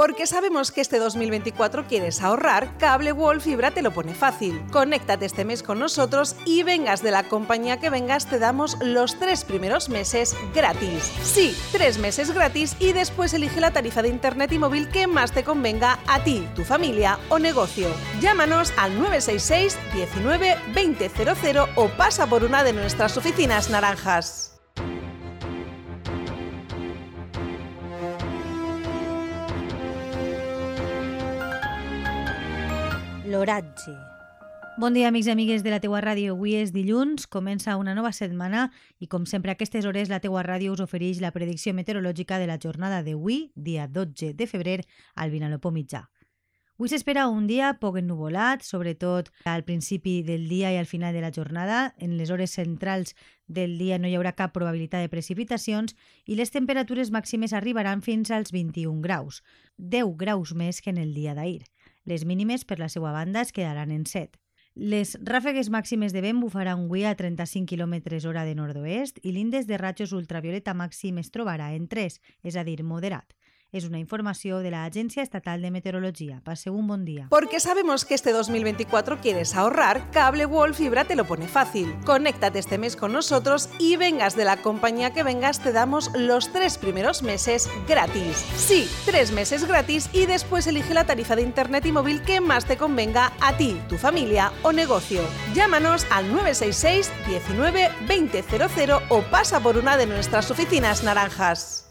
Porque sabemos que este 2024 quieres ahorrar, Cable Wall Fibra te lo pone fácil. Conéctate este mes con nosotros y vengas de la compañía que vengas, te damos los tres primeros meses gratis. Sí, tres meses gratis y después elige la tarifa de internet y móvil que más te convenga a ti, tu familia o negocio. Llámanos al 966 19 2000 o pasa por una de nuestras oficinas naranjas. L'oratge. Bon dia, amics i amigues de la teua ràdio. Avui és dilluns, comença una nova setmana i, com sempre, a aquestes hores la teua ràdio us ofereix la predicció meteorològica de la jornada d'avui, dia 12 de febrer, al Vinalopó mitjà. Avui s'espera un dia poc ennuvolat, sobretot al principi del dia i al final de la jornada. En les hores centrals del dia no hi haurà cap probabilitat de precipitacions i les temperatures màximes arribaran fins als 21 graus, 10 graus més que en el dia d'ahir. Les mínimes, per la seva banda, es quedaran en 7. Les ràfegues màximes de vent bufaran avui a 35 km hora de nord-oest i l'índex de ratxos ultravioleta màxim es trobarà en 3, és a dir, moderat. Es una información de la Agencia Estatal de Meteorología. Pase un buen día. Porque sabemos que este 2024 quieres ahorrar, Cable Wall Fibra te lo pone fácil. Conéctate este mes con nosotros y vengas de la compañía que vengas, te damos los tres primeros meses gratis. Sí, tres meses gratis y después elige la tarifa de internet y móvil que más te convenga a ti, tu familia o negocio. Llámanos al 966 19 2000 o pasa por una de nuestras oficinas naranjas.